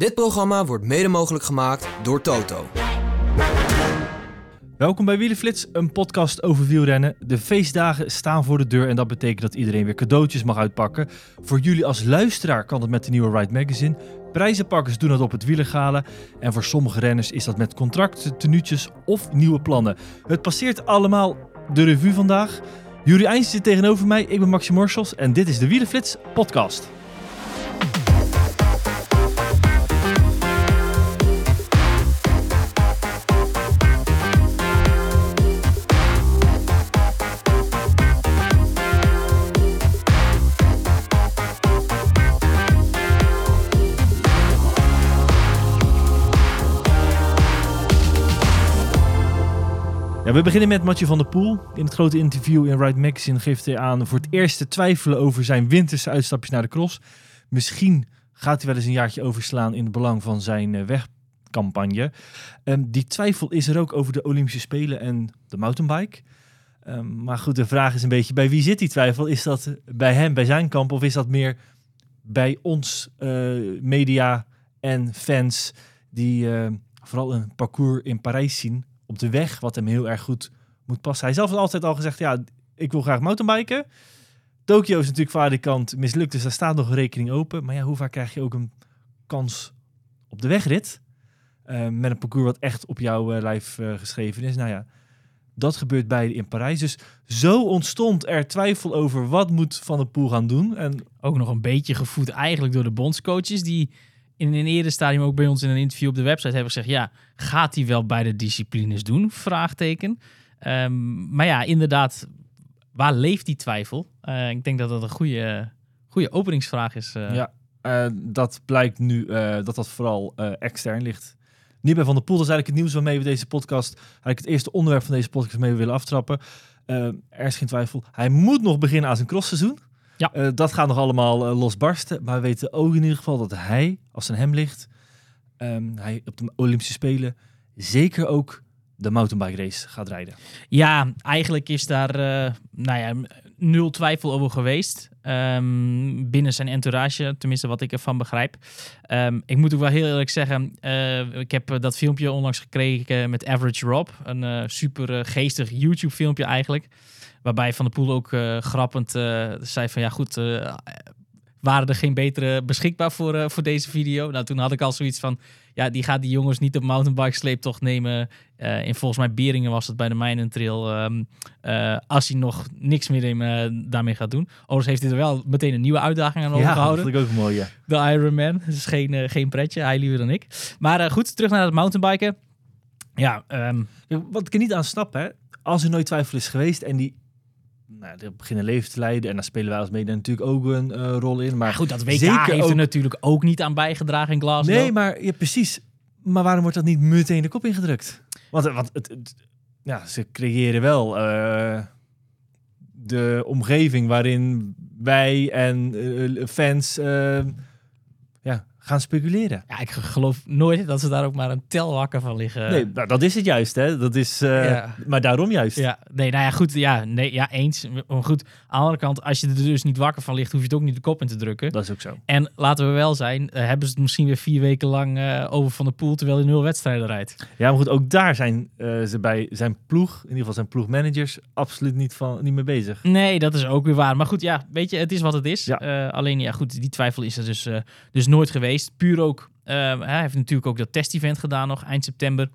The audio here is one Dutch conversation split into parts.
Dit programma wordt mede mogelijk gemaakt door Toto. Welkom bij Wielenflits, een podcast over wielrennen. De feestdagen staan voor de deur en dat betekent dat iedereen weer cadeautjes mag uitpakken. Voor jullie als luisteraar kan het met de nieuwe Ride Magazine. Prijzenpakkers doen dat op het wielengalen. En voor sommige renners is dat met contracten, tenuutjes of nieuwe plannen. Het passeert allemaal de revue vandaag. Eins zit tegenover mij, ik ben Maxi Morsels en dit is de Wielenflits podcast. We beginnen met Mathieu van der Poel. In het grote interview in Ride Magazine geeft hij aan voor het eerst te twijfelen over zijn winterse uitstapjes naar de cross. Misschien gaat hij wel eens een jaartje overslaan in het belang van zijn eh, wegcampagne. Um, die twijfel is er ook over de Olympische Spelen en de mountainbike. Um, maar goed, de vraag is een beetje, bij wie zit die twijfel? Is dat bij hem, bij zijn kamp, of is dat meer bij ons uh, media en fans die uh, vooral een parcours in Parijs zien op de weg, wat hem heel erg goed moet passen. Hij zelf heeft altijd al gezegd, ja, ik wil graag mountainbiken. Tokio is natuurlijk vaar de kant mislukt, dus daar staat nog een rekening open. Maar ja, hoe vaak krijg je ook een kans op de wegrit? Uh, met een parcours wat echt op jouw uh, lijf uh, geschreven is. Nou ja, dat gebeurt beide in Parijs. Dus zo ontstond er twijfel over wat moet Van der Poel gaan doen. En ook nog een beetje gevoed eigenlijk door de bondscoaches die in een eerder stadium ook bij ons in een interview op de website hebben gezegd: ja, gaat hij wel beide disciplines doen? Vraagteken. Um, maar ja, inderdaad, waar leeft die twijfel? Uh, ik denk dat dat een goede, goede openingsvraag is. Uh. Ja, uh, dat blijkt nu dat dat vooral extern ligt. Niet bij Van der Poel, dat is eigenlijk het nieuws waarmee we deze podcast, eigenlijk het eerste onderwerp van deze podcast mee willen aftrappen. er is geen twijfel. Hij moet nog beginnen aan zijn crossseizoen. Ja. Uh, dat gaat nog allemaal uh, losbarsten. Maar we weten ook in ieder geval dat hij, als het aan hem ligt, um, hij op de Olympische Spelen zeker ook de mountainbike race gaat rijden. Ja, eigenlijk is daar uh, nou ja, nul twijfel over geweest. Um, binnen zijn entourage, tenminste wat ik ervan begrijp. Um, ik moet ook wel heel eerlijk zeggen, uh, ik heb dat filmpje onlangs gekregen met Average Rob. Een uh, super geestig YouTube filmpje eigenlijk. Waarbij Van der Poel ook uh, grappend uh, zei van ja goed, uh, waren er geen betere beschikbaar voor, voor deze video? Nou, toen had ik al zoiets van ja, die gaat die jongens niet op mountainbike sleeptocht nemen. in volgens mij Beringen was het bij de Mijnen Trail. Um, als hij nog niks meer in, daarmee gaat doen. Overigens heeft hij er wel meteen een nieuwe uitdaging aan overgehouden. Ja, dat vind ik ook mooi, ja. De Ironman. Dat is geen, geen pretje. Hij liever dan ik. Maar goed, terug naar het mountainbiken. Ja, um... wat ik er niet aan snap, hè. Als er nooit twijfel is geweest en die nou, die beginnen leven te leiden. En daar spelen wij als mede natuurlijk ook een uh, rol in. Maar ja, goed, dat WK zeker heeft ook... er natuurlijk ook niet aan bijgedragen in Glasgow. Nee, maar ja, precies. Maar waarom wordt dat niet meteen de kop ingedrukt? Want, want het, het ja, ze creëren wel uh, de omgeving waarin wij en uh, fans gaan speculeren. Ja, ik geloof nooit dat ze daar ook maar een telwakker van liggen. Nee, nou, dat is het juist, hè. Dat is, uh, ja. Maar daarom juist. Ja, nee, nou ja, goed. Ja, nee, ja, eens. Maar goed, aan de andere kant, als je er dus niet wakker van ligt, hoef je het ook niet de kop in te drukken. Dat is ook zo. En laten we wel zijn, uh, hebben ze het misschien weer vier weken lang uh, over Van de Poel, terwijl hij nul wedstrijden rijdt. Ja, maar goed, ook daar zijn ze bij zijn ploeg, in ieder geval zijn ploegmanagers, absoluut niet, van, niet mee bezig. Nee, dat is ook weer waar. Maar goed, ja, weet je, het is wat het is. Ja. alleen, ja, goed, die twijfel is er dus, dus nooit geweest. Puur ook, uh, hij heeft natuurlijk ook dat test-event gedaan nog eind september.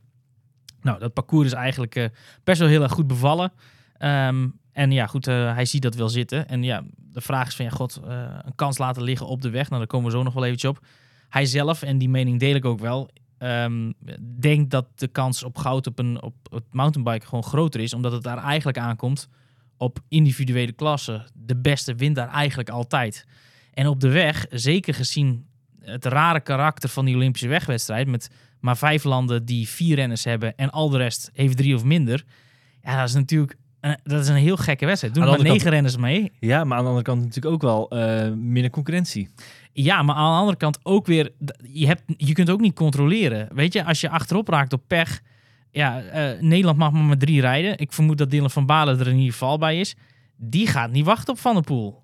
Nou, dat parcours is eigenlijk uh, best wel heel erg goed bevallen. Um, en ja, goed, uh, hij ziet dat wel zitten. En ja, de vraag is van, ja, god, een kans laten liggen op de weg. Nou, daar komen we zo nog wel eventjes op. Hij zelf, en die mening deel ik ook wel, um, denkt dat de kans op goud op, een, op het mountainbike gewoon groter is. Omdat het daar eigenlijk aankomt op individuele klassen. De beste wint daar eigenlijk altijd. En op de weg, zeker gezien het rare karakter van die Olympische wegwedstrijd. Met maar vijf landen die vier renners hebben en al de rest heeft drie of minder. Ja, dat is natuurlijk een, dat is een heel gekke wedstrijd. Doen er maar negen renners mee. Ja, maar aan de andere kant natuurlijk ook wel eh, minder concurrentie. Ja, maar aan de andere kant ook weer, je, hebt, je kunt ook niet controleren. Weet je, als je achterop raakt op pech, ja, eh, Nederland mag maar met drie rijden. Ik vermoed dat Dylan van Balen er in ieder geval bij is. Die gaat niet wachten op Van der Poel.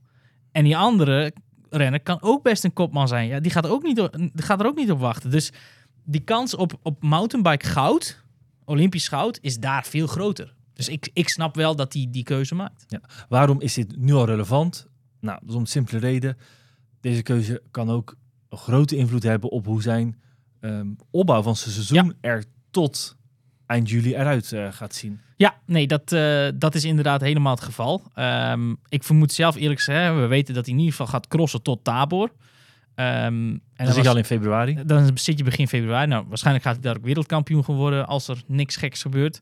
En die andere renner kan ook best een kopman zijn. Ja, die gaat, ook niet, gaat er ook niet op wachten. Dus die kans op, op mountainbike goud, Olympisch goud, is daar veel groter. Dus ik, ik snap wel dat hij die keuze maakt. Waarom is dit nu al relevant? Nou, dat is om simpele reden. Deze keuze kan ook een grote invloed hebben op hoe zijn ehm, opbouw van zijn seizoen er tot eind juli eruit eh, gaat zien. Ja, nee, dat, eh, dat is inderdaad helemaal het geval. Ehm, ik vermoed zelf eerlijk gezegd, we weten dat hij in ieder geval gaat crossen tot Tabor. Ehm, en dat is was- al in februari. dan zit je begin februari. Nou, waarschijnlijk gaat hij daar ook wereldkampioen geworden als er niks geks gebeurt.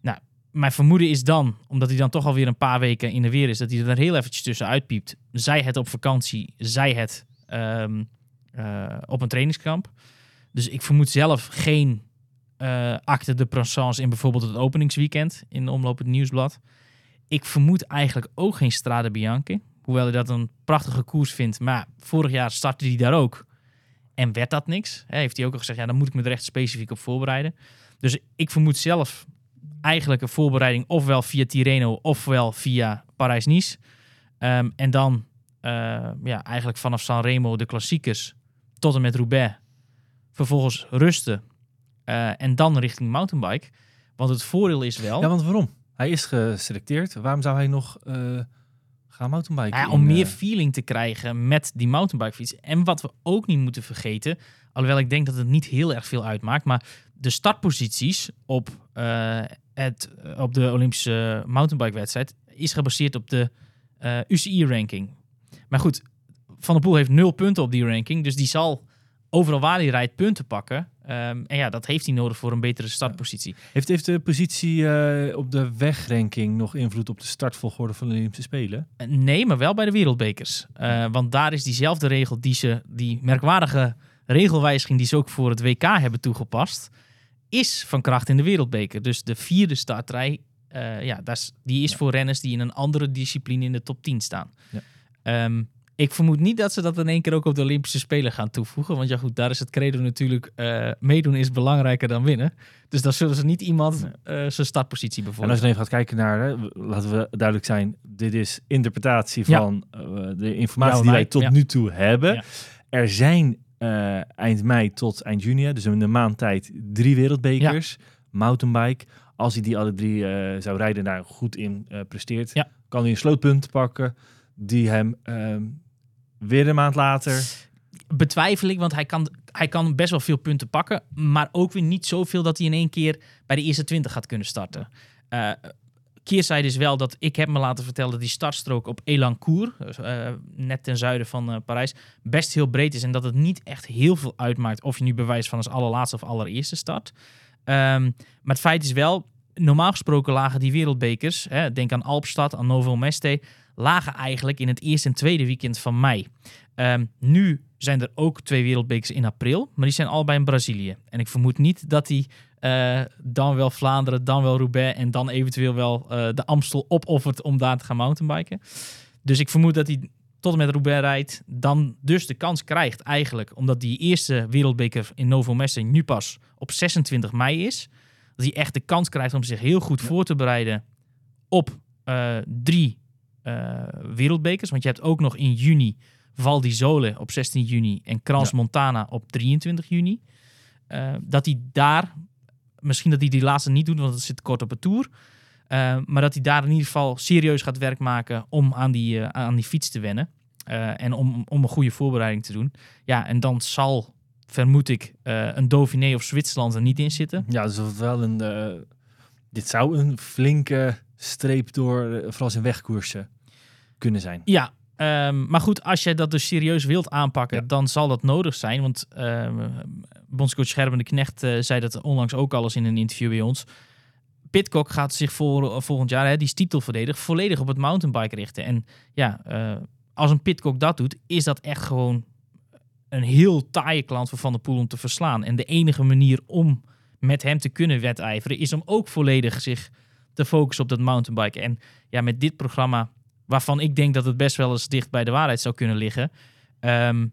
Nou, mijn vermoeden is dan, omdat hij dan toch alweer een paar weken in de weer is, dat hij er heel eventjes tussen uitpiept. Zij het op vakantie, zij het ehm, eh, op een trainingskamp. Dus ik vermoed zelf geen eh acte de présence in bijvoorbeeld het openingsweekend in de omloop het nieuwsblad. Ik vermoed eigenlijk ook geen Strade Bianche. Hoewel hij dat een prachtige koers vindt. Maar vorig jaar startte hij daar ook. En werd dat niks. Heeft hij ook al gezegd, ja, dan moet ik me er echt specifiek op voorbereiden. Dus ik vermoed zelf eigenlijk een voorbereiding ofwel via Tirreno ofwel via Parijs-Nice. Ehm, en dan eh, ja, eigenlijk vanaf Sanremo de klassiekers tot en met Roubaix. Vervolgens rusten. Eh, en dan richting mountainbike. Want het voordeel is wel... Ja, want waarom? Hij is geselecteerd. Waarom zou hij nog eh, gaan mountainbiken? Ja, om meer eh, feeling te krijgen met die mountainbikefiets. En wat we ook niet moeten vergeten, alhoewel ik denk dat het niet heel erg veel uitmaakt, maar de startposities op, het, op de Olympische mountainbike-wedstrijd is gebaseerd op de UCI-ranking. Maar goed, Van der Poel heeft nul punten op die ranking, dus die zal overal waar hij rijdt punten pakken. Ehm, en ja, dat heeft hij nodig voor een betere startpositie. Heeft, heeft de positie eh, op de wegranking nog invloed op de startvolgorde van de Olympische Spelen? Eh, Nee, maar wel bij de wereldbekers. Eh, want daar is diezelfde regel, die, ze, die merkwaardige regelwijziging die ze ook voor het WK hebben toegepast, is van kracht in de wereldbeker. Dus de vierde startrij, ja, dat is, die is Ja. voor renners die in een andere discipline in de top 10 staan. Ja. Ehm, ik vermoed niet dat ze dat in één keer ook op de Olympische Spelen gaan toevoegen. Want ja goed, daar is het credo natuurlijk, eh, meedoen is belangrijker dan winnen. Dus dan zullen ze niet iemand eh, zijn startpositie En als bijvoorbeeld. je even gaat kijken naar, hè, laten we duidelijk zijn, dit is interpretatie Ja. van eh, de informatie die wij tot ja. nu toe hebben. Er zijn eind mei tot eind juni, dus in een maand tijd, drie wereldbekers. Mountainbike. Als hij die alle drie zou rijden, daar goed in presteert, kan hij een slootpunt pakken die hem ehm, weer een maand later... betwijfel ik, want hij kan, hij kan best wel veel punten pakken, maar ook weer niet zoveel dat hij in één keer bij de eerste 20 gaat kunnen starten. Eh keerzijde is wel dat ik heb me laten vertellen dat die startstrook op Elancourt, dus, eh, net ten zuiden van eh, Parijs, best heel breed is en dat het niet echt heel veel uitmaakt of je nu bewijs van als allerlaatste of allereerste start. Ehm, maar het feit is wel, normaal gesproken lagen die wereldbekers, hè, denk aan Alpstad, aan Novo Meste, lagen eigenlijk in het eerste en tweede weekend van mei. Ehm, nu zijn er ook twee wereldbekers in april, maar die zijn allebei in Brazilië. En ik vermoed niet dat hij eh, dan wel Vlaanderen, dan wel Roubaix en dan eventueel wel eh, de Amstel opoffert om daar te gaan mountainbiken. Dus ik vermoed dat hij tot en met Roubaix rijdt, dan dus de kans krijgt eigenlijk, omdat die eerste wereldbeker in Novo Mesto nu pas op 26 mei is, dat hij echt de kans krijgt om zich heel goed voor te bereiden op eh, drie wereldbekers. Want je hebt ook nog in juni Val di Sole op 16 juni en Crans Ja. Montana op 23 juni. Eh, dat hij daar, misschien dat hij die laatste niet doet, want het zit kort op het tour. Eh, maar dat hij daar in ieder geval serieus gaat werk maken om aan die, eh, aan die fiets te wennen. Eh, en om, om een goede voorbereiding te doen. Ja, en dan zal, vermoed ik, eh, een Dauphiné of Zwitserland er niet in zitten. Ja, dus wel een... eh, dit zou een flinke streep door, eh, vooral zijn wegkoersen, kunnen zijn. Ja, ehm, maar goed, als je dat dus serieus wilt aanpakken, Ja. dan zal dat nodig zijn. Want ehm bondscoach Scherben de Knecht eh, zei dat onlangs ook al eens in een interview bij ons. Pitcock gaat zich voor, eh, volgend jaar, hè, die is titelverdediger, volledig op het mountainbike richten. En ja, eh, als een Pitcock dat doet, is dat echt gewoon een heel taaie klant voor Van der Poel om te verslaan. En de enige manier om met hem te kunnen wedijveren is om ook volledig zich te focussen op dat mountainbiken. En ja, met dit programma, waarvan ik denk dat het best wel eens dicht bij de waarheid zou kunnen liggen, ehm,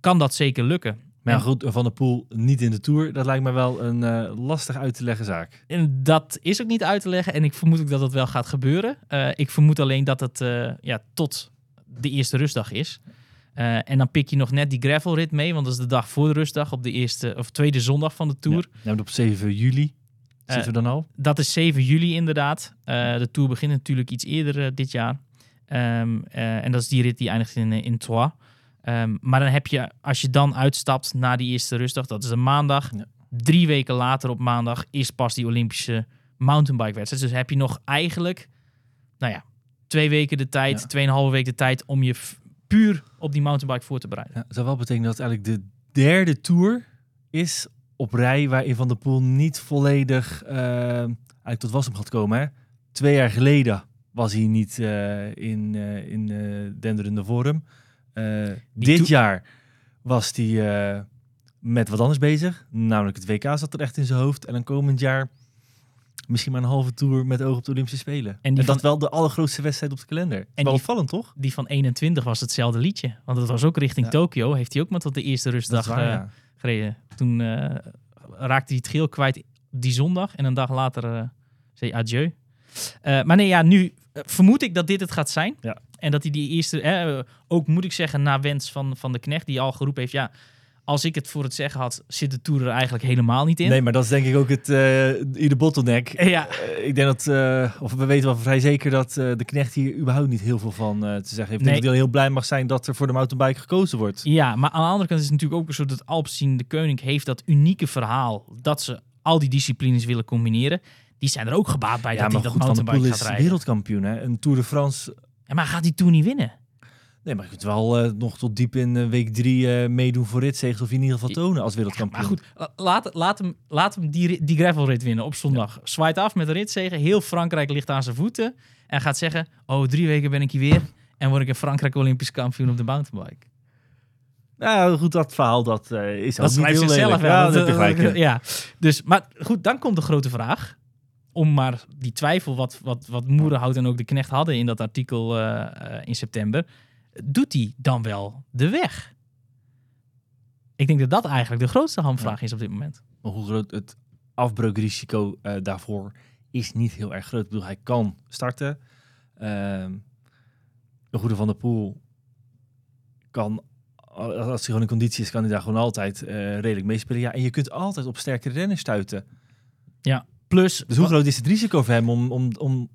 kan dat zeker lukken. Maar En- goed, Van der Poel niet in de Tour, dat lijkt me wel een eh, lastig uit te leggen zaak. En dat is ook niet uit te leggen. En ik vermoed ook dat dat wel gaat gebeuren. Eh, ik vermoed alleen dat het eh, ja, tot de eerste rustdag is. En dan pik je nog net die gravelrit mee. Want dat is de dag voor de rustdag op de eerste of tweede zondag van de Tour. Ja, op 7 juli zitten we dan al. Dat is 7 juli inderdaad. De Tour begint natuurlijk iets eerder dit jaar. Ehm, eh, en dat is die rit die eindigt in, eh, in Troyes. Ehm, maar dan heb je, als je dan uitstapt na die eerste rustdag, dat is een maandag. Ja. Drie weken later op maandag is pas die Olympische mountainbike wedstrijd. Dus heb je nog eigenlijk, nou ja, twee weken de tijd, Ja. tweeënhalve week de tijd om je puur op die mountainbike voor te bereiden. Ja, dat zou wel betekenen dat het eigenlijk de derde Tour is op rij waarin Van der Poel niet volledig eh, eigenlijk tot wasdom gaat komen. Hè? Twee jaar geleden was hij niet eh, in, eh, in eh, denderende vorm. Eh, dit jaar was hij met wat anders bezig. Namelijk het WK zat er echt in zijn hoofd. En dan komend jaar misschien maar een halve Tour met oog op de Olympische Spelen. En, dat wel de allergrootste wedstrijd op de kalender. En die- wel opvallend, toch? Die van 21 was hetzelfde liedje. Want het was ook richting Ja. Tokio. Heeft hij ook maar tot de eerste Dat rustdag is waar, ja. gereden. Toen raakte hij het geel kwijt die zondag. En een dag later eh zei hij adieu. Maar nee, ja, nu vermoed ik dat dit het gaat zijn. Ja. En dat hij die eerste... eh, ook moet ik zeggen, na wens van, van de knecht... die al geroepen heeft... ja, als ik het voor het zeggen had... zit de Tour er eigenlijk helemaal niet in. Nee, maar dat is denk ik ook het, eh ieder bottleneck. Eh, Ja, Eh, ik denk dat, eh, of we weten wel vrij zeker dat eh, de knecht hier überhaupt niet heel veel van eh, te zeggen heeft. Ik Nee. denk dat hij heel blij mag zijn dat er voor de mountainbike gekozen wordt. Ja, maar aan de andere kant is het natuurlijk ook zo dat Alpecin de Koning heeft dat unieke verhaal dat ze al die disciplines willen combineren. Die zijn er ook gebaat bij dat hij dat mountainbike gaat is rijden. wereldkampioen. Hè? Een Tour de France. Ja, maar gaat die Tour niet winnen? Nee, maar je kunt wel eh, nog tot diep in eh, week drie eh, meedoen voor ritzegels of in ieder geval tonen als wereldkampioen. Maar goed, la- laat, laat hem, laat hem die, die gravelrit winnen op zondag. Zwaait af met de ritzegen. Heel Frankrijk ligt aan zijn voeten. En gaat zeggen, oh, drie weken ben ik hier weer. En word ik in Frankrijk Olympisch kampioen op de mountainbike. Nou goed, dat verhaal dat is Dat ook niet heel zichzelf lelijk. wel. Ja, Dat- dat heb je gelijk. in. Ja, dus, maar goed, dan komt de grote vraag. Om maar die twijfel wat, wat, wat Moerenhout en ook de knecht hadden in dat artikel eh, eh, in september. Doet hij dan wel de weg? Ik denk dat dat eigenlijk de grootste hamvraag is op dit moment. Maar hoe groot het afbreukrisico eh, daarvoor is niet heel erg groot. Ik bedoel, hij kan starten. Ehm een goede Van der Poel kan, als hij gewoon in conditie is, kan hij daar gewoon altijd redelijk meespelen. Ja, en je kunt altijd op sterkere renners stuiten. Plus, Dus hoe groot is het risico voor hem om, om, om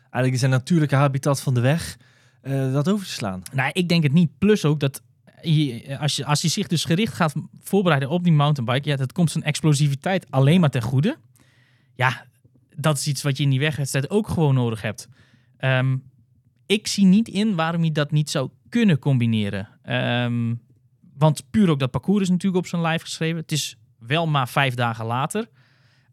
eigenlijk zijn natuurlijke habitat van de weg eh, dat over te slaan? nou, ik denk het niet. Plus ook dat je, als, je, als je zich dus gericht gaat voorbereiden op die mountainbike, ja, dat komt zijn explosiviteit alleen maar ten goede. Ja, dat is iets wat je in die wegwedstrijd ook gewoon nodig hebt. Ehm, ik zie niet in waarom hij dat niet zou kunnen combineren. Ehm, want puur ook dat parcours is natuurlijk op zijn lijf geschreven. Het is wel maar vijf dagen later.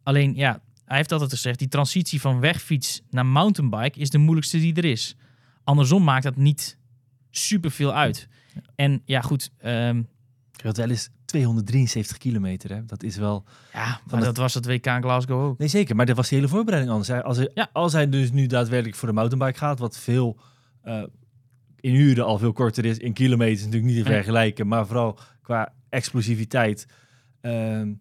Alleen, ja, hij heeft altijd gezegd, die transitie van wegfiets naar mountainbike is de moeilijkste die er is. Andersom maakt dat niet superveel uit. En ja, goed, ehm, Dat wel is 273 kilometer. Hè? Dat is wel. ja, maar dat was het WK in Glasgow ook. Nee, zeker. Maar dat was de hele voorbereiding anders. Als hij, Ja. als hij dus nu daadwerkelijk voor de mountainbike gaat, wat veel eh, in uren al veel korter is, in kilometers natuurlijk niet te vergelijken, maar vooral qua explosiviteit ehm,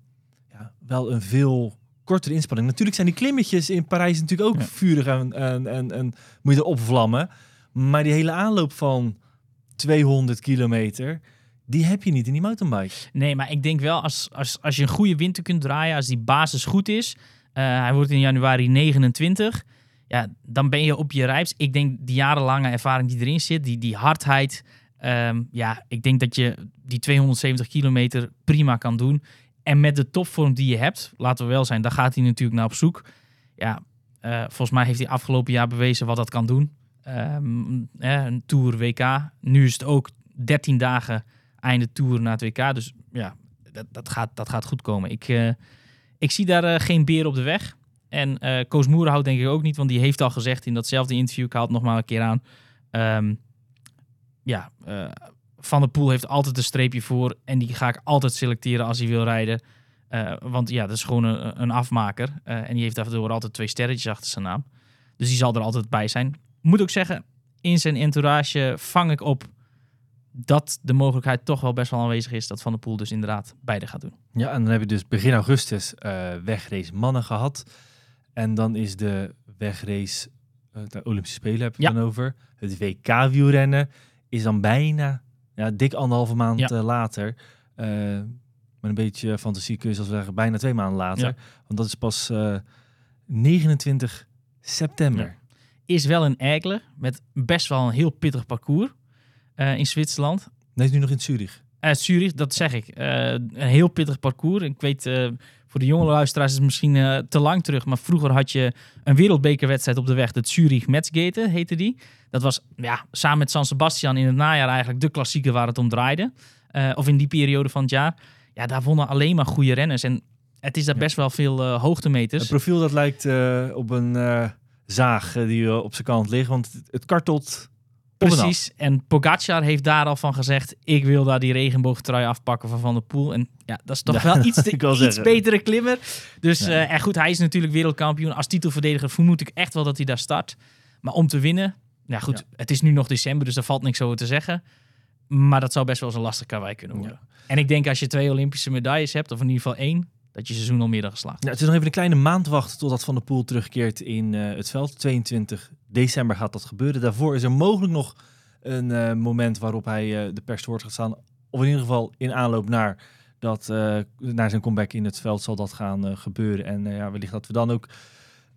ja, wel een veel kortere inspanning. Natuurlijk zijn die klimmetjes in Parijs natuurlijk ook Ja. vurig en, en, en, en moet je erop vlammen. Maar die hele aanloop van 200 kilometer, die heb je niet in die mountainbike. Nee, maar ik denk wel als, als, als je een goede winter kunt draaien, als die basis goed is. eh, hij wordt in januari 29. Ja, dan ben je op je rijps. Ik denk die jarenlange ervaring die erin zit, die, die hardheid. ehm, ja, ik denk dat je die 270 kilometer prima kan doen. En met de topvorm die je hebt, laten we wel zijn, daar gaat hij natuurlijk naar op zoek. Ja, eh, volgens mij heeft hij afgelopen jaar bewezen wat dat kan doen. Eh, een Tour WK. Nu is het ook 13 dagen einde Tour naar het WK. Dus ja, dat, dat, gaat, dat gaat goed komen. Ik, eh, ik zie daar eh, geen beer op de weg. En eh Koos Moerenhout denk ik ook niet, want die heeft al gezegd in datzelfde interview, ik haal het nog maar een keer aan. ehm, ja, Van der Poel heeft altijd een streepje voor. En die ga ik altijd selecteren als hij wil rijden. Eh, want ja, dat is gewoon een, een afmaker. Eh, en die heeft daardoor altijd twee sterretjes achter zijn naam. Dus die zal er altijd bij zijn. Moet ook zeggen, in zijn entourage vang ik op dat de mogelijkheid toch wel best wel aanwezig is dat Van der Poel dus inderdaad beide gaat doen. Ja, en dan heb je dus begin augustus eh wegrace mannen gehad. En dan is de wegrace, de Olympische Spelen heb ik Ja. dan over. Het WK wielrennen is dan bijna, ja, dik anderhalve maand Ja. eh, later. Eh, met een beetje fantasie kun je zelfs zeggen, bijna twee maanden later. Ja. Want dat is pas eh, 29 september. Is wel een Eigle met best wel een heel pittig parcours eh, in Zwitserland. Nee, is nu nog in Zurich. Eh Zurich, dat zeg ik. Eh, een heel pittig parcours. Ik weet, eh, voor de jonge luisteraars is het misschien eh, te lang terug. Maar vroeger had je een wereldbekerwedstrijd op de weg. De Zurich Metzgate heette die. Dat was ja, samen met San Sebastian in het najaar eigenlijk de klassieker waar het om draaide. Eh, of in die periode van het jaar. Ja, daar wonnen alleen maar goede renners. En het is daar Ja. best wel veel eh, hoogtemeters. Het profiel dat lijkt eh, op een eh, zaag eh, die eh, op zijn kant ligt. Want het, het kartelt. Precies. En Pogacar heeft daar al van gezegd: ik wil daar die regenboogtrui afpakken van Van der Poel. En ja, dat is toch Ja, wel iets, wil iets zeggen. betere klimmer. Dus Ja. eh, en goed, hij is natuurlijk wereldkampioen. Als titelverdediger vermoed ik echt wel dat hij daar start. Maar om te winnen, ja goed, het is nu nog december, dus daar valt niks over te zeggen. Maar dat zou best wel eens een lastig karwei kunnen worden. En ik denk als je twee Olympische medailles hebt, of in ieder geval één, dat je seizoen al meer dan geslaagd Ja, het is nog even een kleine maand wachten totdat Van der Poel terugkeert in eh, het veld. 22 december gaat dat gebeuren. Daarvoor is er mogelijk nog een eh, moment waarop hij eh, de pers te woord gaat staan. Of in ieder geval in aanloop naar, dat, naar zijn comeback in het veld zal dat gaan gebeuren. En ja, wellicht dat we dan ook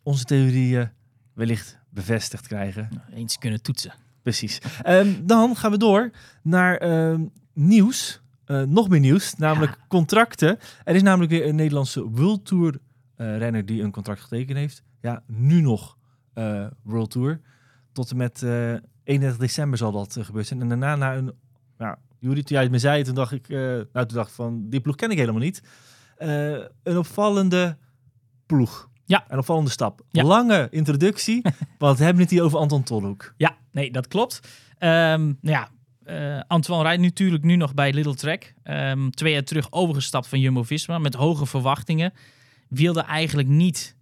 onze theorieën wellicht bevestigd krijgen. Eens kunnen toetsen. Precies. Ehm, dan gaan we door naar ehm, nieuws. Eh, nog meer nieuws, namelijk contracten. Er is namelijk weer een Nederlandse World Tour eh, renner die een contract getekend heeft. Ja, nu nog eh, World Tour. Tot en met eh 31 december zal dat gebeurd zijn. En daarna naar een... Ja, Juri, toen jij het me zei, toen dacht ik... nou, toen dacht ik van, die ploeg ken ik helemaal niet. Een opvallende ploeg. Ja. Een opvallende stap. Ja. Lange introductie, want we hebben het hier over Anton Tolhoek. Ja, nee, dat klopt. Ehm, nou ja, eh, Antoine rijdt natuurlijk nu nog bij Little Trek. Ehm, twee jaar terug overgestapt van Jumbo-Visma met hoge verwachtingen. Wilde eigenlijk niet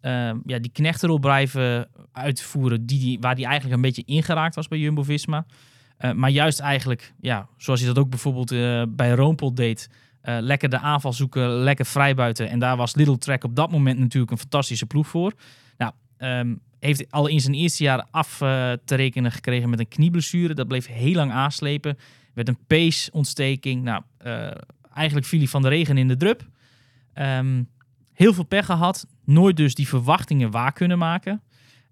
ehm, ja, die knechtenrol blijven uitvoeren die, die, waar hij eigenlijk een beetje ingeraakt was bij Jumbo-Visma. Eh, maar juist eigenlijk, ja, zoals hij dat ook bijvoorbeeld eh, bij Roompel deed... lekker de aanval zoeken, lekker vrijbuiten. En daar was Little Trek op dat moment natuurlijk een fantastische ploeg voor. Nou, ehm, heeft al in zijn eerste jaar af eh, te rekenen gekregen met een knieblessure. Dat bleef heel lang aanslepen. Werd een peesontsteking. Nou, eh, eigenlijk viel hij van de regen in de drup. Ehm, heel veel pech gehad. Nooit dus die verwachtingen waar kunnen maken.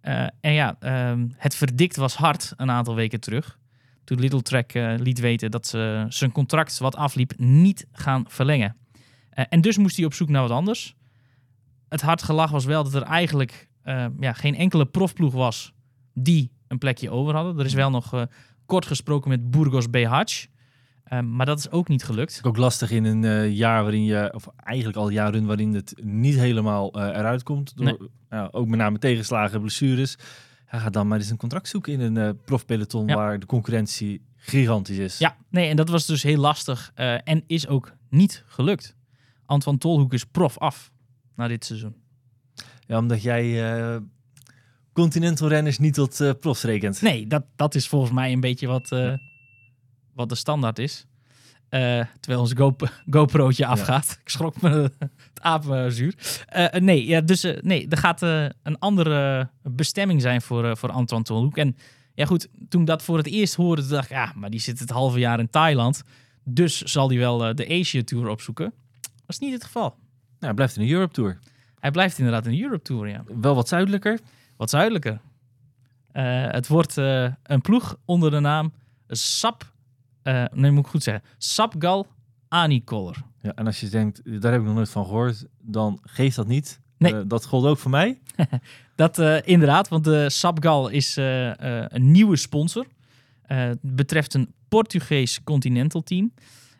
Eh, en ja, ehm, het verdikt was hard een aantal weken terug. Toen Little Track liet weten dat ze zijn contract wat afliep niet gaan verlengen. En dus moest hij op zoek naar wat anders. Het hard gelach was wel dat er eigenlijk eh, ja, geen enkele profploeg was die een plekje over hadden. Er is wel nog eh, kort gesproken met Burgos BH. Eh, maar dat is ook niet gelukt. Ook lastig in een eh, jaar waarin je, of eigenlijk al jaren waarin het niet helemaal eh, eruit komt. Door, Nee. ja, ook met name tegenslagen, blessures. Ja, ga dan maar eens een contract zoeken in een profpeloton Ja. waar de concurrentie gigantisch is. Ja, nee, en dat was dus heel lastig en is ook niet gelukt. Antoine Tolhoek is prof af na dit seizoen. Ja, omdat jij eh, continental renners niet tot eh profs rekent. Nee, dat, dat is volgens mij een beetje wat, eh, wat de standaard is. Terwijl ons Go GoPro'tje afgaat. Ik schrok me het apenzuur. Nee, ja, dus nee, er gaat een andere bestemming zijn voor, voor Antoine Tolhoek. En ja goed, toen dat voor het eerst hoorde, dacht ik, ja, maar die zit het halve jaar in Thailand. Dus zal hij wel de Asia Tour opzoeken. Dat is niet het geval. Nou, hij blijft in de Europe Tour. Hij blijft inderdaad in de Europe Tour, ja. Wel wat zuidelijker. Wat zuidelijker. Eh, het wordt eh, een ploeg onder de naam Sap... eh, nee, moet ik goed zeggen. Sapgal Anicolor. Ja, en als je denkt, daar heb ik nog nooit van gehoord, dan geeft dat niet. Nee. Dat gold ook voor mij. Dat inderdaad, want de Sapgal is een nieuwe sponsor. Betreft een Portugees continental team.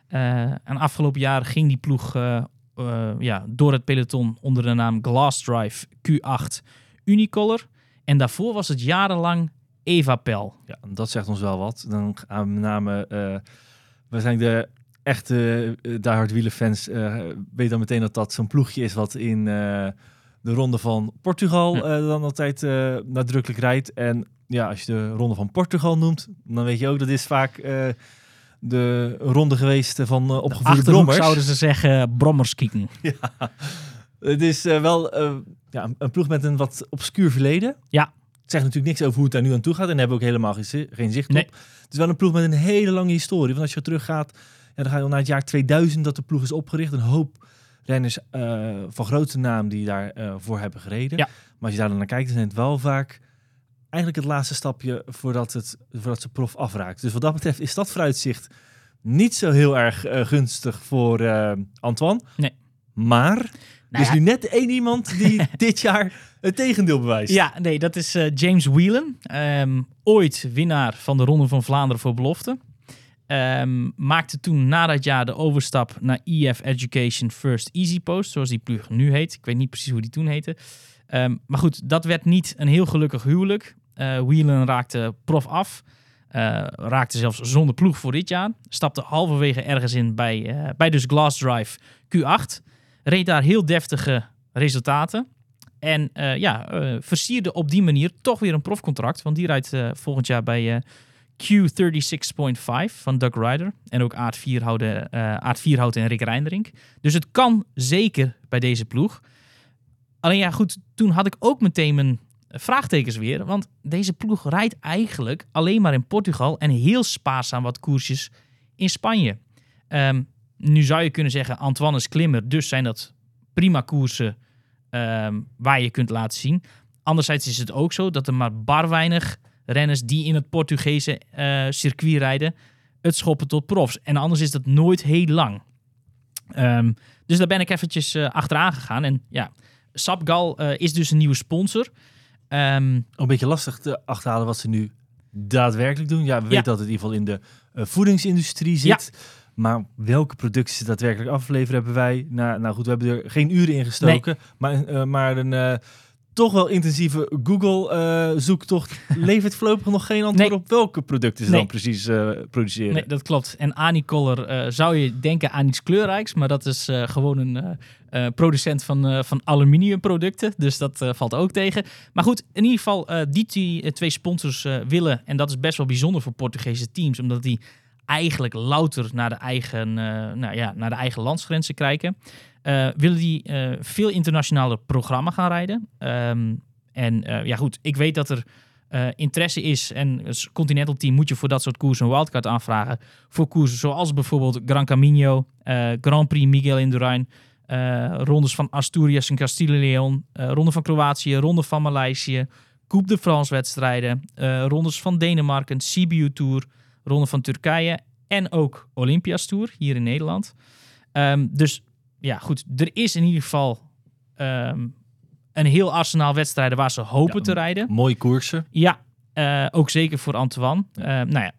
En afgelopen jaar ging die ploeg eh, ja, door het peloton onder de naam Glass Drive Q8 Unicolor. En daarvoor was het jarenlang Evapel. Ja, dat zegt ons wel wat. Dan gaan we met name eh, waarschijnlijk de echte uh, diehard wielenfans uh, weten dan meteen dat dat zo'n ploegje is wat in uh, de ronde van Portugal Ja. dan altijd nadrukkelijk rijdt. En ja, als je de ronde van Portugal noemt, dan weet je ook dat is vaak de ronde geweest van opgevoerde brommers. zouden ze zeggen brommers kieken. ja, het is wel ja, een, ploeg met een wat obscuur verleden. Ja. Het zegt natuurlijk niks over hoe het daar nu aan toe gaat. En daar hebben we ook helemaal geen, geen zicht Nee. op. Het is wel een ploeg met een hele lange historie. Want als je teruggaat, ja, dan ga je al naar het jaar 2000 dat de ploeg is opgericht. Een hoop renners eh, van grote naam die daarvoor voor hebben gereden. Ja. Maar als je daar dan naar kijkt, dan is het wel vaak eigenlijk het laatste stapje voordat, het, voordat ze prof afraakt. Dus wat dat betreft is dat vooruitzicht niet zo heel erg eh, gunstig voor eh, Antoine. Nee. Maar Nou er is ja. nu net één iemand die dit jaar het tegendeel bewijst. Ja, nee, dat is eh, James Whelan. Ehm, ooit winnaar van de Ronde van Vlaanderen voor belofte. Ehm, maakte toen na dat jaar de overstap naar EF Education First Easy Post, zoals die ploeg nu heet. Ik weet niet precies hoe die toen heette. Ehm, maar goed, dat werd niet een heel gelukkig huwelijk. Eh Whelan raakte prof af. Eh, raakte zelfs zonder ploeg voor dit jaar. Stapte halverwege ergens in bij, eh, bij dus Glass Drive Q8. Reed daar heel deftige resultaten. En ja, versierde op die manier toch weer een profcontract. Want die rijdt volgend jaar bij eh, Q36.5 van Doug Ryder. En ook Aard Vierhouten, Aard Vierhouten en Rick Reindrink. Dus het kan zeker bij deze ploeg. Alleen ja, goed, toen had ik ook meteen mijn vraagtekens weer. Want deze ploeg rijdt eigenlijk alleen maar in Portugal en heel spaarzaam wat koersjes in Spanje. Ehm, nu zou je kunnen zeggen, Antoine is klimmer, dus zijn dat prima koersen ehm, waar je kunt laten zien. Anderzijds is het ook zo dat er maar bar weinig renners die in het Portugese eh, circuit rijden, het schoppen tot profs. En anders is dat nooit heel lang. Ehm, dus daar ben ik eventjes eh, achteraan gegaan. En ja, Sapgal eh, is dus een nieuwe sponsor. Ehm, Een beetje lastig te achterhalen wat ze nu daadwerkelijk doen. Ja, we weten dat het in ieder geval in de eh, voedingsindustrie zit. Maar welke producten ze daadwerkelijk afleveren hebben wij... Nou, nou goed, we hebben er geen uren in gestoken. Maar, eh, maar een eh, toch wel intensieve Google-zoektocht levert voorlopig nog geen antwoord Nee. op welke producten ze Nee. dan precies eh, produceren. Nee, dat klopt. En Anicolor eh zou je denken aan iets kleurrijks, maar dat is eh, gewoon een eh, eh, producent van, eh, van aluminiumproducten. Dus dat eh, valt ook tegen. Maar goed, in ieder geval, eh, die twee, eh, sponsors eh, willen, en dat is best wel bijzonder voor Portugese teams, omdat die eigenlijk louter naar de eigen, eh, nou ja, naar de eigen landsgrenzen kijken. eh, willen die eh, veel internationale programma gaan rijden. Ehm, en ja, goed, ik weet dat er interesse is. En als Continental Team moet je voor dat soort koersen een wildcard aanvragen. Voor koersen zoals bijvoorbeeld Gran Camino, Grand Prix Miguel Indurain, rondes van Asturias en Castille Leon, ronde van Kroatië, ronde van Maleisië, Coupe de France wedstrijden, rondes van Denemarken, CBU Tour, ronde van Turkije en ook Olympias Tour hier in Nederland. Ehm, dus ja, goed, er is in ieder geval ehm, een heel arsenaal wedstrijden waar ze hopen Ja, te rijden. Mooie koersen. Ja, eh, ook zeker voor Antoine. Eh, nou ja.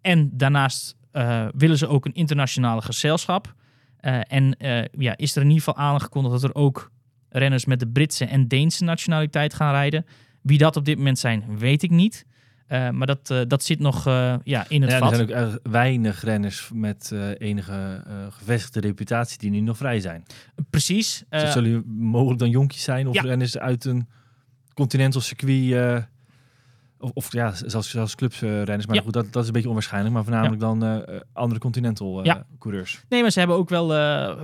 En daarnaast eh, willen ze ook een internationale gezelschap. Eh, en ja, is er in ieder geval aangekondigd dat er ook renners met de Britse en Deense nationaliteit gaan rijden. Wie dat op dit moment zijn, weet ik niet. Eh, maar dat, eh, dat zit nog eh, ja, in het Ja, er vat. zijn ook erg weinig renners met enige gevestigde reputatie die nu nog vrij zijn. Precies. Dus zullen mogelijk dan jonkies zijn of ja. renners uit een continental circuit. Of, of ja, zelfs, zelfs clubs eh. Maar Ja. goed, dat, dat is een beetje onwaarschijnlijk. Maar voornamelijk dan eh, eh, andere continental coureurs. Nee, maar ze hebben ook wel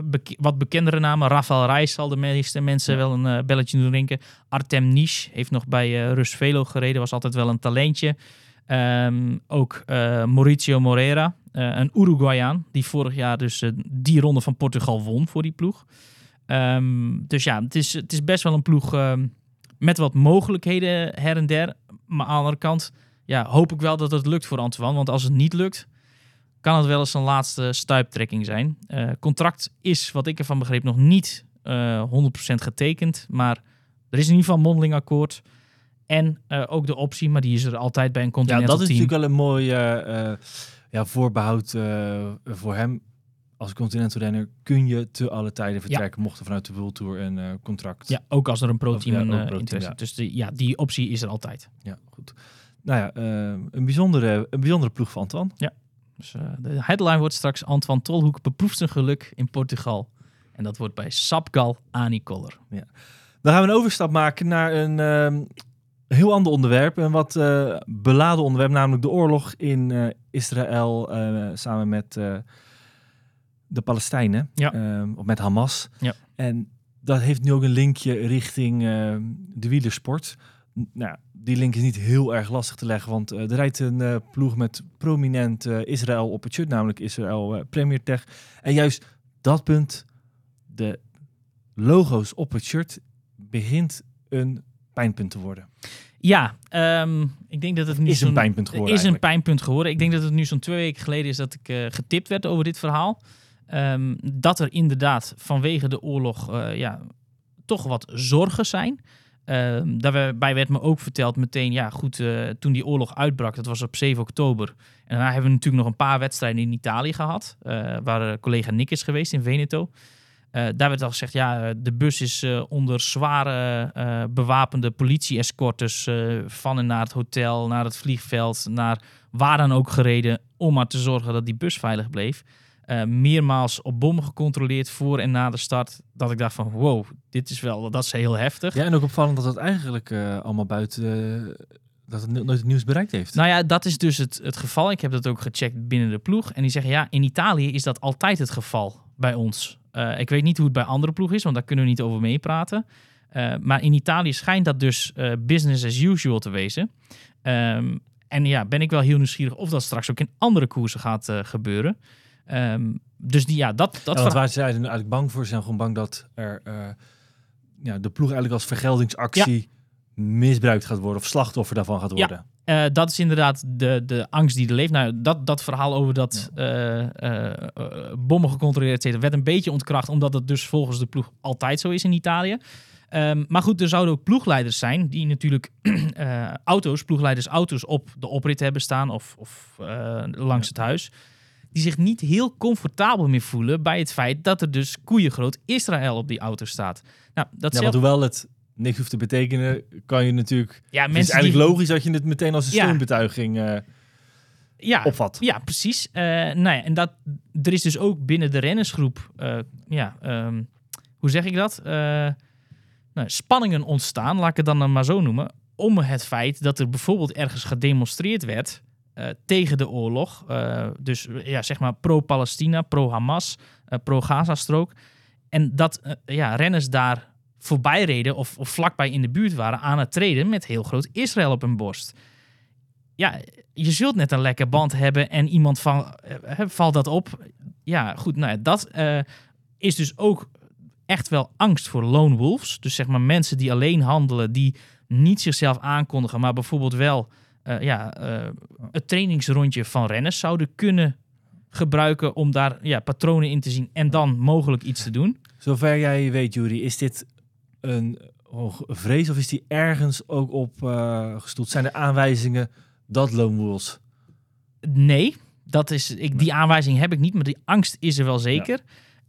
beke- wat bekendere namen. Rafael Reis zal de meeste mensen wel een belletje doen rinken. Artem Nisch heeft nog bij Rus Velo gereden. Was altijd wel een talentje. Ehm, ook eh, Mauricio Moreira, een Uruguayaan. Die vorig jaar dus die ronde van Portugal won voor die ploeg. Ehm, dus ja, het is, het is best wel een ploeg ehm, met wat mogelijkheden her en der. Maar aan de andere kant ja, hoop ik wel dat het lukt voor Antoine. Want als het niet lukt, kan het wel eens een laatste stuiptrekking zijn. Eh, contract is, wat ik ervan begreep, nog niet eh 100% getekend. Maar er is in ieder geval een mondeling akkoord. En eh, ook de optie, maar die is er altijd bij een Ja, continental dat is team. natuurlijk wel een mooi eh, eh, ja, voorbehoud eh, voor hem. Als continental renner kun je te alle tijden vertrekken. Mocht er vanuit de World Tour een eh, contract. Ja, ook als er een pro-team ja, eh, interesse ja. Dus ja, die optie is er altijd. Ja, goed. Nou ja, eh, een, bijzondere, een bijzondere ploeg van Antoine. Dus eh, de headline wordt straks Antoine Tolhoek beproeft zijn geluk in Portugal. En dat wordt bij Sapgal Anikoller. Dan gaan we een overstap maken naar een ehm, heel ander onderwerp. Een wat beladen onderwerp, namelijk de oorlog in Israël samen met de Palestijnen. Ja. Ehm, of met Hamas. Ja. En dat heeft nu ook een linkje richting ehm, de wielersport. N- Nou, die link is niet heel erg lastig te leggen, want eh, er rijdt een eh, ploeg met prominent eh, Israël op het shirt, namelijk Israël Premier Tech. En juist dat punt, de logo's op het shirt, begint een pijnpunt te worden. Ja, ehm, ik denk dat het nu Is een pijnpunt geworden is een pijnpunt geworden. Ik denk dat het nu zo'n twee weken geleden is dat ik getipt werd over dit verhaal. Ehm, dat er inderdaad vanwege de oorlog eh, ja, toch wat zorgen zijn. Ehm, daarbij werd me ook verteld meteen, ja goed, eh, toen die oorlog uitbrak, dat was op 7 oktober. En daarna hebben we natuurlijk nog een paar wedstrijden in Italië gehad, eh, waar collega Nick is geweest in Veneto. Daar werd al gezegd, ja, de bus is onder zware bewapende politie-escortes van en naar het hotel, naar het vliegveld, naar waar dan ook gereden, om maar te zorgen dat die bus veilig bleef. Eh, meermaals op bommen gecontroleerd voor en na de start. Dat ik dacht van, wow, dit is wel, dat is heel heftig. Ja, en ook opvallend dat het eigenlijk eh, allemaal buiten, eh, dat het nooit het nieuws bereikt heeft. Nou ja, dat is dus het, het geval. Ik heb dat ook gecheckt binnen de ploeg. En die zeggen, ja, in Italië is dat altijd het geval bij ons. Ik weet niet hoe het bij andere ploegen is, want daar kunnen we niet over meepraten. Maar in Italië schijnt dat dus business as usual te wezen. Ehm, en ja, ben ik wel heel nieuwsgierig of dat straks ook in andere koersen gaat gebeuren. Ehm, dus die, ja, dat, dat Ja, want waar zij er nu eigenlijk bang voor zijn, gewoon bang dat er eh, ja, de ploeg eigenlijk als vergeldingsactie misbruikt gaat worden of slachtoffer daarvan gaat Ja. worden. Eh, dat is inderdaad de, de angst die er leeft. Nou, dat, dat verhaal over dat eh, bommen gecontroleerd zitten werd een beetje ontkracht, omdat het dus volgens de ploeg altijd zo is in Italië. Ehm, maar goed, er zouden ook ploegleiders zijn die natuurlijk auto's, ploegleiders auto's op de oprit hebben staan of, of langs het huis. Die zich niet heel comfortabel meer voelen bij het feit dat er dus koeiengroot Israël op die auto staat. Nou, dat Ja, zelf- want hoewel het niks hoeft te betekenen, kan je natuurlijk... ja, het is mensen eigenlijk die, logisch dat je het meteen als een Ja. steunbetuiging eh, ja, opvat. Ja, precies. Eh nou ja, en dat, er is dus ook binnen de rennersgroep, eh, ja, ehm, hoe zeg ik dat? Nou, spanningen ontstaan, laat ik het dan maar zo noemen, om het feit dat er bijvoorbeeld ergens gedemonstreerd werd eh, tegen de oorlog. Eh, dus ja, zeg maar pro-Palestina, pro-Hamas, eh, pro-Gaza-strook. En dat ja, renners daar voorbij reden of, of vlakbij in de buurt waren aan het treden met heel groot Israël op hun borst. Ja, je zult net een lekker band hebben en iemand van, valt dat op. Ja, goed, nou ja, dat is dus ook echt wel angst voor lone wolves. Dus zeg maar mensen die alleen handelen, die niet zichzelf aankondigen, maar bijvoorbeeld wel eh, ja, eh, het trainingsrondje van renners zouden kunnen gebruiken om daar ja, patronen in te zien en dan mogelijk iets te doen. Zover jij weet, Jury, is dit een oh, vrees of is die ergens ook op eh, gestoeld? Zijn er aanwijzingen dat Lone Wolves... Nee, dat is, ik, die aanwijzing heb ik niet, maar die angst is er wel zeker.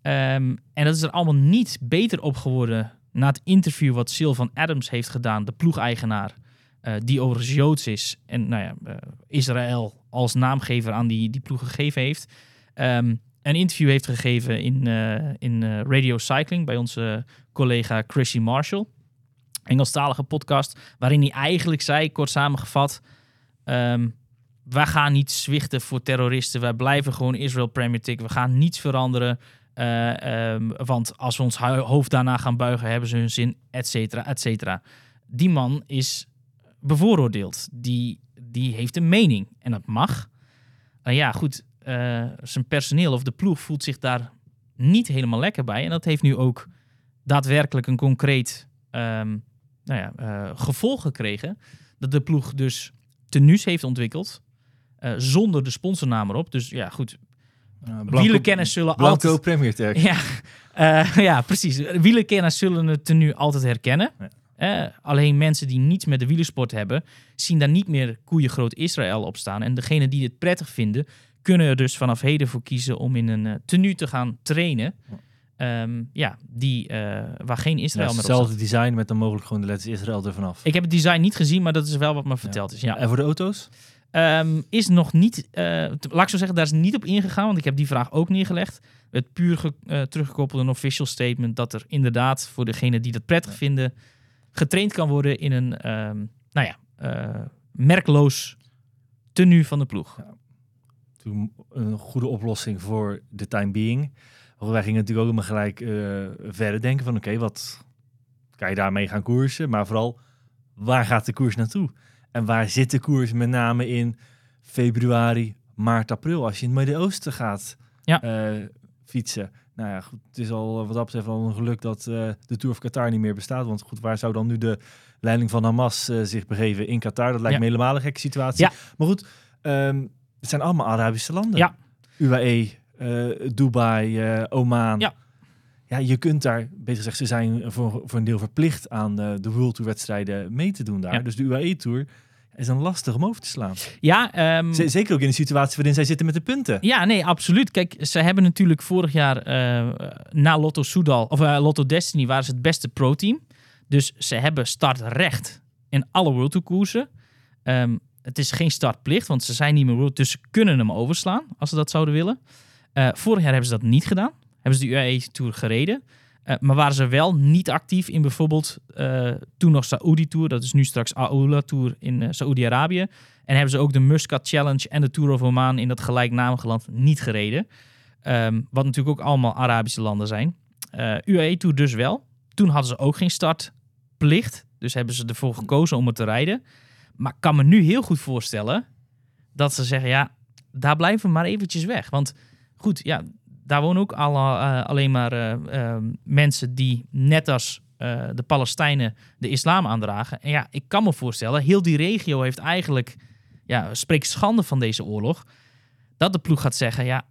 Ehm, en dat is er allemaal niet beter op geworden na het interview wat Sylvan Adams heeft gedaan, de ploegeigenaar, die overigens Joods is en nou ja, eh, Israël als naamgever aan die, die ploeg gegeven heeft. Ehm, een interview heeft gegeven in, eh, in eh, Radio Cycling bij onze collega Chrissy Marshall. Engelstalige podcast, waarin hij eigenlijk zei, kort samengevat, ehm, wij gaan niet zwichten voor terroristen. Wij blijven gewoon Israël Premier Tick. We gaan niets veranderen. Eh, ehm, want als we ons hoofd daarna gaan buigen, hebben ze hun zin, et cetera, et cetera. Die man is bevooroordeeld. Die, die heeft een mening. En dat mag. En ja, goed. eh, zijn personeel of de ploeg voelt zich daar niet helemaal lekker bij. En dat heeft nu ook daadwerkelijk een concreet ehm, nou ja, eh, gevolg gekregen. Dat de ploeg dus tenues heeft ontwikkeld. eh, zonder de sponsornaam erop. Dus ja, goed. Uh, Wielerkenners zullen Blanco altijd... Premier Tech. Ja, eh, ja, precies. Wielerkenners zullen het tenue altijd herkennen. Ja. Eh, alleen mensen die niets met de wielersport hebben, zien daar niet meer koeiengroot Israël op staan. En degenen die het prettig vinden, kunnen er dus vanaf heden voor kiezen om in een eh, tenue te gaan trainen. Ehm, ja, die, eh, waar geen Ja, Israël meer op staat. hetzelfde design met dan mogelijk gewoon de letters Israël ervan af. Ik heb het design niet gezien, maar dat is wel wat me verteld is. Ja. En voor de auto's? Ehm, is nog niet, eh, laat ik zo zeggen, daar is niet op ingegaan, want ik heb die vraag ook neergelegd. Het puur ge- teruggekoppelde official statement dat er inderdaad voor degenen die dat prettig vinden, getraind kan worden in een, ehm, nou ja, eh, merkloos tenue van de ploeg. Toen een goede oplossing voor de time being. Wij gingen natuurlijk ook maar gelijk eh, verder denken van oké, wat kan je daarmee gaan koersen? Maar vooral, waar gaat de koers naartoe? En waar zit de koers met name in februari, maart, april? Als je in het Midden-Oosten gaat Ja. eh, fietsen. Nou ja, goed, het is al wat dat betreft al een geluk dat eh, de Tour of Qatar niet meer bestaat. Want goed, waar zou dan nu de leiding van Hamas eh, zich begeven? In Qatar, dat lijkt Ja. me helemaal een gekke situatie. Ja. Maar goed, ehm, het zijn allemaal Arabische landen. Ja. UAE, eh, Dubai, eh, Oman. Ja. Ja, je kunt daar, beter gezegd, ze zijn voor, voor een deel verplicht aan eh, de World Tour wedstrijden mee te doen daar. Ja. Dus de UAE Tour is een lastig om over te slaan. Ja, ehm, zeker ook in de situatie waarin zij zitten met de punten. Ja, nee, absoluut. Kijk, ze hebben natuurlijk vorig jaar eh, na Lotto Soudal, of eh, Lotto Destiny, waren ze het beste pro-team. Dus ze hebben startrecht in alle World Tour koersen. Ehm, het is geen startplicht, want ze zijn niet meer World, dus ze kunnen hem overslaan als ze dat zouden willen. Eh, vorig jaar hebben ze dat niet gedaan. Hebben ze de UAE Tour gereden. Eh, maar waren ze wel niet actief in bijvoorbeeld eh, toen nog Saudi Tour, dat is nu straks Aoula Tour in eh Saoedi-Arabië. En hebben ze ook de Muscat Challenge en de Tour of Oman in dat gelijknamige land niet gereden. Ehm, wat natuurlijk ook allemaal Arabische landen zijn. UAE Tour dus wel. Toen hadden ze ook geen startplicht. Dus hebben ze ervoor gekozen om het te rijden. Maar ik kan me nu heel goed voorstellen dat ze zeggen, ja, daar blijven we maar eventjes weg. Want goed, ja, daar wonen ook eh, alleen maar eh, eh, mensen die net als de Palestijnen de islam aandragen. En ja, ik kan me voorstellen, heel die regio heeft eigenlijk, ja, spreekt schande van deze oorlog. Dat de ploeg gaat zeggen, ja,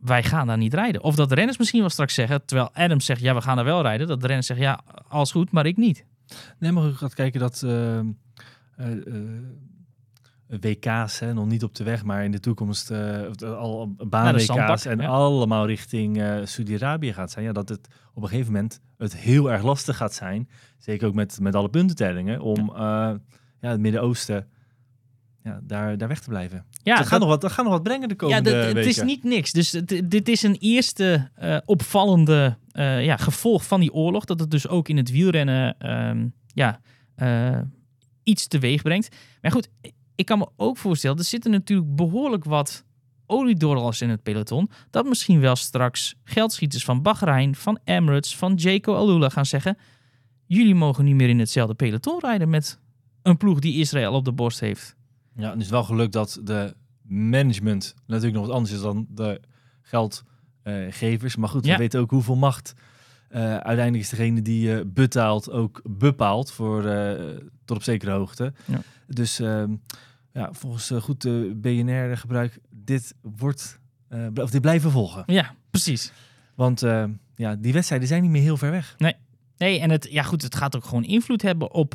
wij gaan daar niet rijden. Of dat de renners misschien wel straks zeggen, terwijl Adams zegt, ja, we gaan daar wel rijden. Dat de renners zeggen, ja, alles goed, maar ik niet. Nee, maar je gaat kijken dat WK's, hè, nog niet op de weg, maar in de toekomst eh, eh, al baan-WK's en ja. allemaal richting eh Saudi-Arabië gaat zijn. Ja, dat het op een gegeven moment het heel erg lastig gaat zijn, zeker ook met, met alle puntentellingen, om ja. ja, het Midden-Oosten ja, daar, daar weg te blijven. Ja, dat, gaat nog wat, dat gaat nog wat brengen de ja, komende dat- het is niet niks. Dus het- dit is een eerste eh, opvallende eh, ja, gevolg van die oorlog. Dat het dus ook in het wielrennen ehm, ja, eh, iets teweeg brengt. Maar goed, ik kan me ook voorstellen, er zitten natuurlijk behoorlijk wat oliedorrels in het peloton. Dat misschien wel straks geldschieters van Bahrein, van Emirates, van Jaco Alula gaan zeggen... jullie mogen niet meer in hetzelfde peloton rijden met een ploeg die Israël op de borst heeft. Ja, en het is wel geluk dat de management natuurlijk nog wat anders is dan de geldgevers. maar goed, Ja. we weten ook hoeveel macht eh, uiteindelijk is degene die eh, betaalt ook bepaalt voor eh, tot op zekere hoogte. Ja. Dus ehm, ja, volgens eh, goed uh, BNR gebruik dit wordt eh, of dit blijven volgen. Ja, precies. Want eh, ja, die wedstrijden zijn niet meer heel ver weg. Nee, en het, ja goed, het gaat ook gewoon invloed hebben op...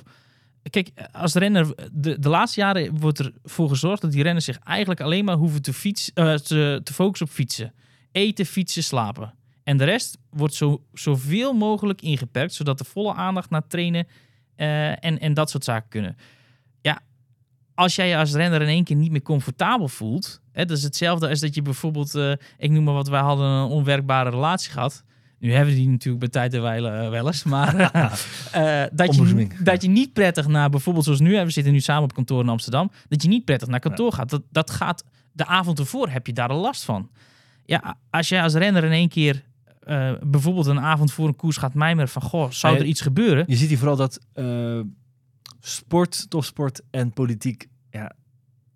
Kijk, als renner, de, de laatste jaren wordt ervoor gezorgd dat die renners zich eigenlijk alleen maar hoeven te, fietsen, eh, te, te focussen op fietsen. Eten, fietsen, slapen. En de rest wordt zo, zoveel mogelijk ingeperkt, zodat de volle aandacht naar trainen eh, en, en dat soort zaken kunnen. Als jij je als renner in één keer niet meer comfortabel voelt, hè, dat is hetzelfde als dat je bijvoorbeeld, eh, ik noem maar wat, wij hadden een onwerkbare relatie gehad. Nu hebben we die natuurlijk bij tijd en wijle eh, wel eens, maar eh, dat, je, dat je niet prettig naar, bijvoorbeeld zoals nu, hè, we zitten nu samen op kantoor in Amsterdam, dat je niet prettig naar kantoor gaat. Dat, dat gaat, de avond ervoor heb je daar de last van. Ja, als jij als renner in één keer bijvoorbeeld een avond voor een koers gaat mijmeren van, goh, zou er iets gebeuren? Je ziet hier vooral dat sport, topsport en politiek ja,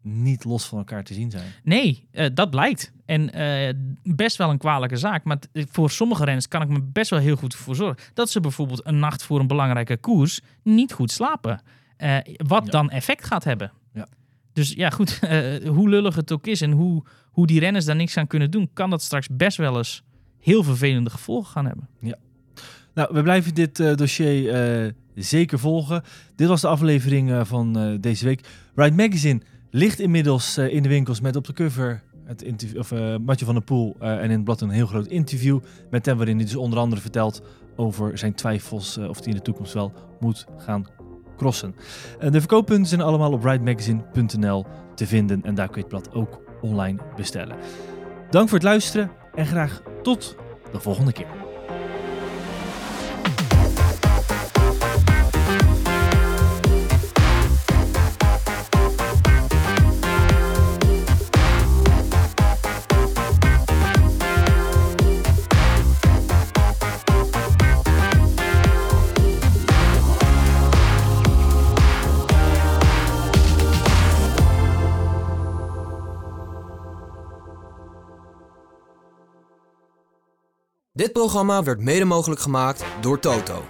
niet los van elkaar te zien zijn. Nee, eh, dat blijkt. En eh, best wel een kwalijke zaak. Maar voor sommige renners kan ik me best wel heel goed voor zorgen. Dat ze bijvoorbeeld een nacht voor een belangrijke koers niet goed slapen. Eh, wat Ja. dan effect gaat hebben. Ja. Dus ja, goed. hoe lullig het ook is en hoe, hoe die renners daar niks aan kunnen doen, kan dat straks best wel eens heel vervelende gevolgen gaan hebben. Nou, we blijven dit dossier zeker volgen. Dit was de aflevering eh, van eh, deze week. Ride Magazine ligt inmiddels eh, in de winkels met op de cover het interview, of uh, Matje van der Poel en in het blad een heel groot interview met hem waarin hij dus onder andere vertelt over zijn twijfels of hij in de toekomst wel moet gaan crossen. De verkooppunten zijn allemaal op ridemagazine.nl te vinden en daar kun je het blad ook online bestellen. Dank voor het luisteren en graag tot de volgende keer. Dit programma werd mede mogelijk gemaakt door Toto.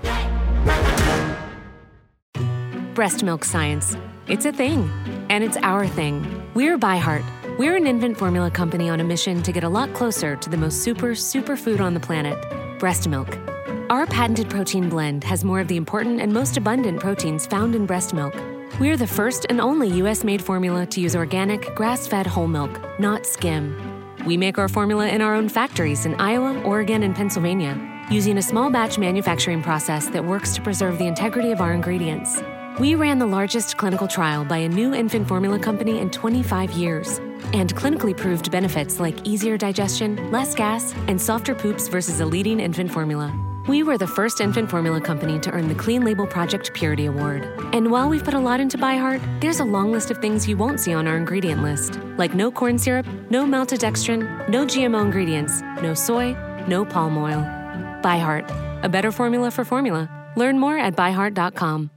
Breast milk science. It's a thing. And it's our thing. We're ByHeart. We're an infant formula company on a mission to get a lot closer to the most super, super food on the planet breast milk. Our patented protein blend has more of the important and most abundant proteins found in breast milk. We're the first and only US made formula to use organic, grass fed whole milk, not skim. We make our formula in our own factories in Iowa, Oregon, and Pennsylvania, using a small batch manufacturing process that works to preserve the integrity of our ingredients. We ran the largest clinical trial by a new infant formula company in 25 years and clinically proved benefits like easier digestion, less gas, and softer poops versus a leading infant formula. We were the first infant formula company to earn the Clean Label Project Purity Award. And while we've put a lot into ByHeart, there's a long list of things you won't see on our ingredient list, like no corn syrup, no maltodextrin, no GMO ingredients, no soy, no palm oil. ByHeart, a better formula for formula. Learn more at byheart.com.